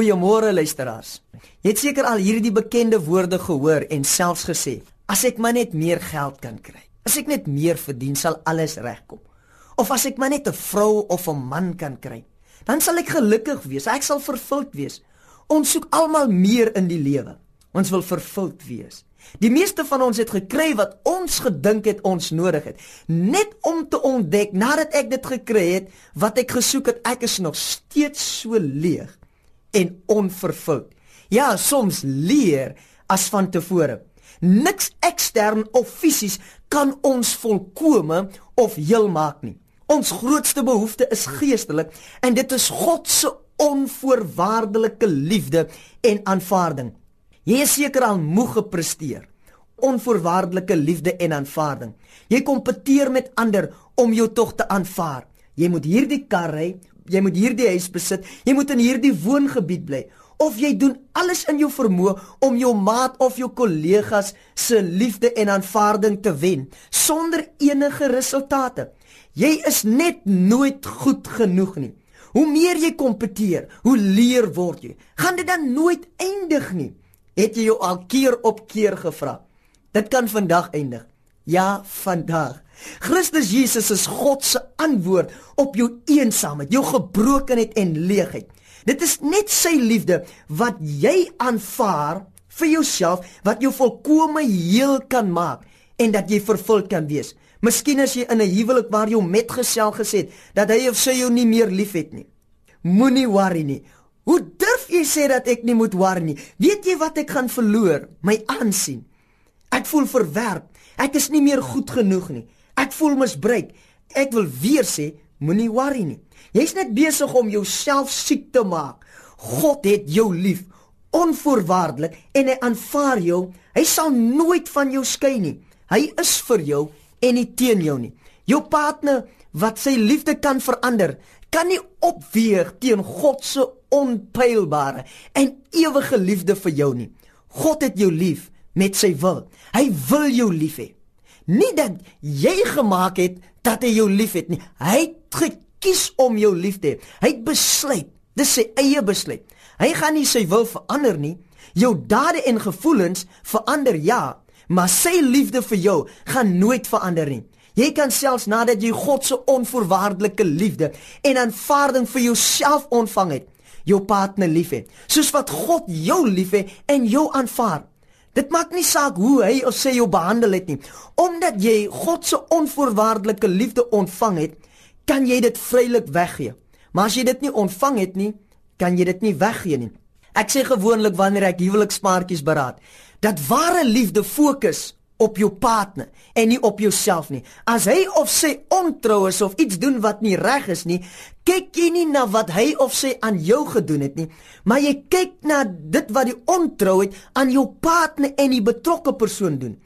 Goeiemôre luisteraars. Jy het seker al hierdie bekende woorde gehoor en selfs gesê: As ek maar net meer geld kan kry. As ek net meer verdien, sal alles regkom. Of as ek maar net 'n vrou of 'n man kan kry, dan sal ek gelukkig wees. Ek sal vervuld wees. Ons soek almal meer in die lewe. Ons wil vervuld wees. Die meeste van ons het gekry wat ons gedink het ons nodig het, net om te ontdek nadat ek dit gekry het wat ek gesoek het, ek is nog steeds so leeg en onvervuld. Ja, soms leer as van tevore. Niks ekstern of fisies kan ons volkome of heel maak nie. Ons grootste behoefte is geestelik en dit is God se onvoorwaardelike liefde en aanvaarding. Jy is seker al moeg gepresteer. Onvoorwaardelike liefde en aanvaarding. Jy kompeteer met ander om jou tog te aanvaar. Jy moet hierdie kar ry, jy moet hierdie huis besit, jy moet in hierdie woongebied bly of jy doen alles in jou vermoë om jou maat of jou kollegas se liefde en aanvaarding te wen sonder enige resultate. Jy is net nooit goed genoeg nie. Hoe meer jy kompeteer, hoe leer word jy. Gaan dit dan nooit eindig nie? Het jy jou al keer op keer gevra? Dit kan vandag eindig. Ja, vandag. Christus Jesus is God se antwoord op jou eensaamheid, jou gebrokenheid en leegheid. Dit is net sy liefde wat jy aanvaar vir jouself wat jou volkome heel kan maak en dat jy vervul kan wees. Miskien as jy in 'n huwelik waar jou metgesel gesê het dat hy of sy jou nie meer liefhet nie. Moenie worry nie. Hoe durf jy sê dat ek nie moet worry nie? Weet jy wat ek gaan verloor? My aansien. Ek voel verwerp. Ek is nie meer goed genoeg nie. Ek voel misbruik. Ek wil weer sê, moenie worry nie. Jy's net besig om jouself siek te maak. God het jou lief onvoorwaardelik en hy aanvaar jou. Hy sal nooit van jou skei nie. Hy is vir jou en nie teen jou nie. Jou partner wat sy liefde kan verander, kan nie opweeg teen God se onpylbare en ewige liefde vir jou nie. God het jou lief met sy wil. Hy wil jou lief hê. Nie dat jy gemaak het dat hy jou liefhet nie. Hy het kies om jou lief te hê. Hy het besluit, dis sy eie besluit. Hy gaan nie sy wil verander nie. Jou dade en gevoelens verander ja, maar sy liefde vir jou gaan nooit verander nie. Jy kan selfs nadat jy God se onvoorwaardelike liefde en aanvaarding vir jouself ontvang het, jou partner lief hê, soos wat God jou lief het en jou aanvaar. Dit maak nie saak hoe hy of sy jou behandel het nie, omdat jy God se onvoorwaardelike liefde ontvang het, kan jy dit vrylik weggee. Maar as jy dit nie ontvang het nie, kan jy dit nie weggee nie. Ek sê gewoonlik wanneer ek huwelikspaartjies beraad, dat ware liefde fokus op jou partner en nie op jouself nie. As hy of sy ontrou is of iets doen wat nie reg is nie, kyk jy nie na wat hy of sy aan jou gedoen het nie, maar jy kyk na dit wat die ontrouheid aan jou partner en die betrokke persoon doen.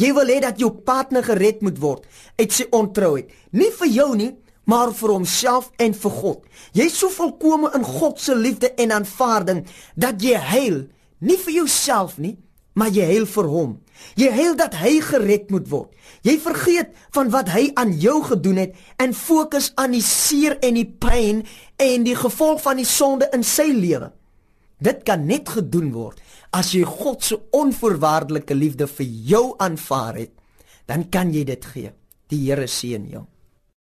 Jy wil hê dat jou partner gered moet word uit sy ontrouheid, nie vir jou nie, maar vir homself en vir God. Jy is so volkome in God se liefde en aanvaarding dat jy heil, nie vir jouself nie, maar jy heil vir hom. Jy heil dat hy gered moet word. Jy vergeet van wat hy aan jou gedoen het en fokus aan die seer en die pyn en die gevolg van die sonde in sy lewe. Dit kan net gedoen word as jy God se onvoorwaardelike liefde vir jou aanvaar het, dan kan jy dit gee. Die Here seën jou.